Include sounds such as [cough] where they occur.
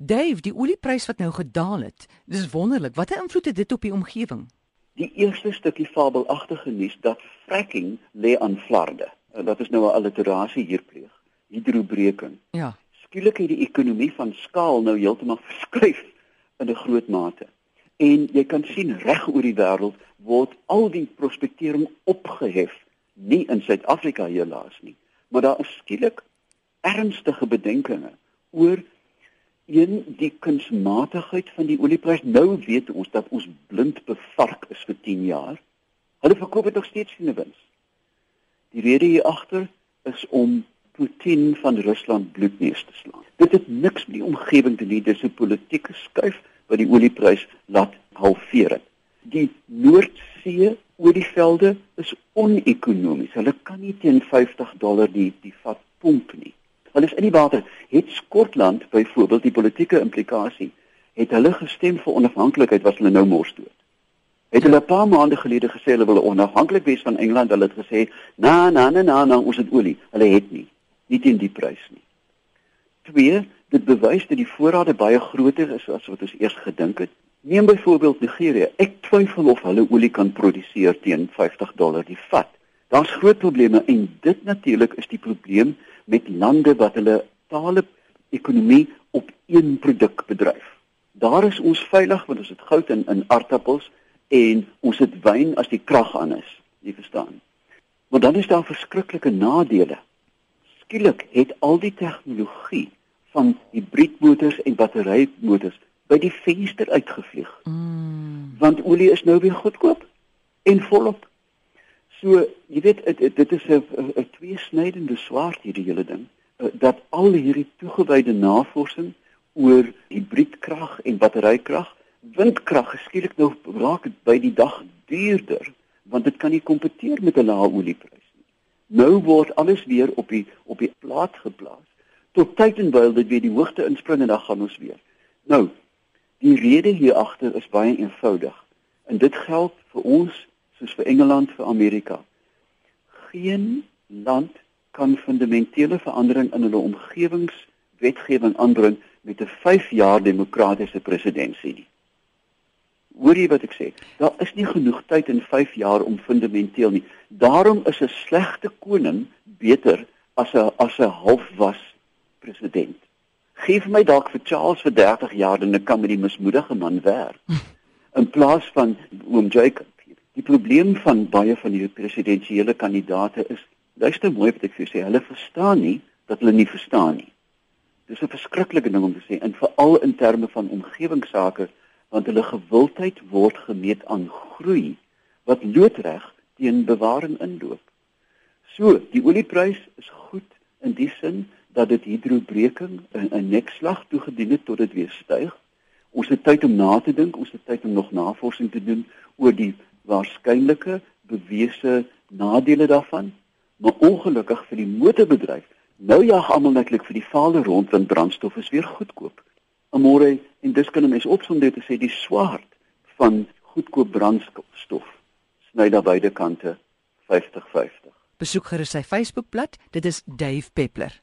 Dave, die olieprys wat nou gedaal het. Dis wonderlik. Watter invloed het dit op die omgewing? Die eerste stukkie fabelagtige nuus dat fracking lê aan flarde. Dat is nou 'n alliterasie hier pleeg. Hidrobreking. Ja. Skielik het die ekonomie van skaal nou heeltemal verskuif in 'n groot mate. En jy kan sien reg oor die wêreld word al die prospektering opgehef, nie in Suid-Afrika helaas nie, maar daar is skielik ernstige bedenkinge oor een die kunsmatigheid van die olieprys nou weet ons dat ons blind bevark is vir 10 jaar. Hulle verkoop dit nog steeds vir 'n wins. Die rede hier agter is om Putin van Rusland bloedneus te slaan. Dit het niks met die omgewing te doen, dis 'n politieke skuif wat die olieprys laat halveer het. Die Noordsee olievelde is onekonomies. Hulle kan nie teen 50 dollar die die vat pomp nie. Hulle is in die water. Het Skotland byvoorbeeld die politieke implikasie het hulle gestem vir onafhanklikheid was hulle nou mors dood. Het hulle 'n paar maande gelede gesê hulle wil onafhanklik wees van Engeland, hulle het gesê, "Na, na, na, na, na ons het olie." Hulle het nie, nie teen die prys nie. Twee, dit bewys dat die voorrade baie groter is as wat ons eers gedink het. Neem byvoorbeeld Nigerië. Ek twyfel of hulle olie kan produseer teen 50 dollar die vat. Daar's groot probleme en dit natuurlik is die probleem met lande wat hulle totale ekonomie op een produk bedryf. Daar is ons veilig want ons het goud in in aardappels en ons het wyn as die krag aan is, jy verstaan. Maar dan is daar verskriklike nadele. Skielik het al die tegnologie van hibriedmotors en batterymotors by die venster uitgevlieg. Mm. Want olie is nou weer goedkoop en volop. So, jy weet dit is 'n 'n tweesnydende swaard hierdie hele ding eh, dat al hierdie toegewyde navorsing oor hibriedkrag en batterykrag, windkrag geskielik nou raak by die dag duurder want dit kan nie kompeteer met 'n lae olieprys nie. Nou word alles weer op die op die plaas geplaas tot tyd en wyl dit weer die hoogte inspring en dan gaan ons weer. Nou, die rede hier agter is baie eenvoudig en dit geld vir ons soos vir Engeland vir Amerika. Geen land kan fundamentele verandering in hulle omgewingswetgewing aanbring met 'n 5 jaar demokratiese presidentskap nie. Hoor jy wat ek sê? Daar is nie genoeg tyd in 5 jaar om fundamenteel nie. Daarom is 'n slegte koning beter as 'n as 'n halfwas president. Geef my dalk vir Charles vir 30 jaar en ek kan met die mismoedige man werk. [laughs] In plaas van oom Jacob Die probleem van baie van die presidentsiële kandidate is, luister mooi wat ek vir sê, hulle verstaan nie dat hulle nie verstaan nie. Dis 'n verskriklike ding om te sê en veral in terme van omgewingsake want hulle gewildheid word gemeet aan groei wat loodreg teen bewaring inloop. So, die olieprys is goed in die sin dat dit hidrobreking 'n nekslag toegedien het tot dit weer styg. Ons het tyd om na te dink, ons het tyd om nog navorsing te doen oor die waarskynlike bewese nadele daarvan, maar ongelukkig vir die motorbedryf. Nou jag almal netlik vir die vaal rond want brandstof is weer goedkoop. Amore en dis kan 'n mens opsom dit te sê die swaard van goedkoop brandstof sny daar beide kante 50-50. Besoek gerus sy Facebookblad, dit is Dave Peppler.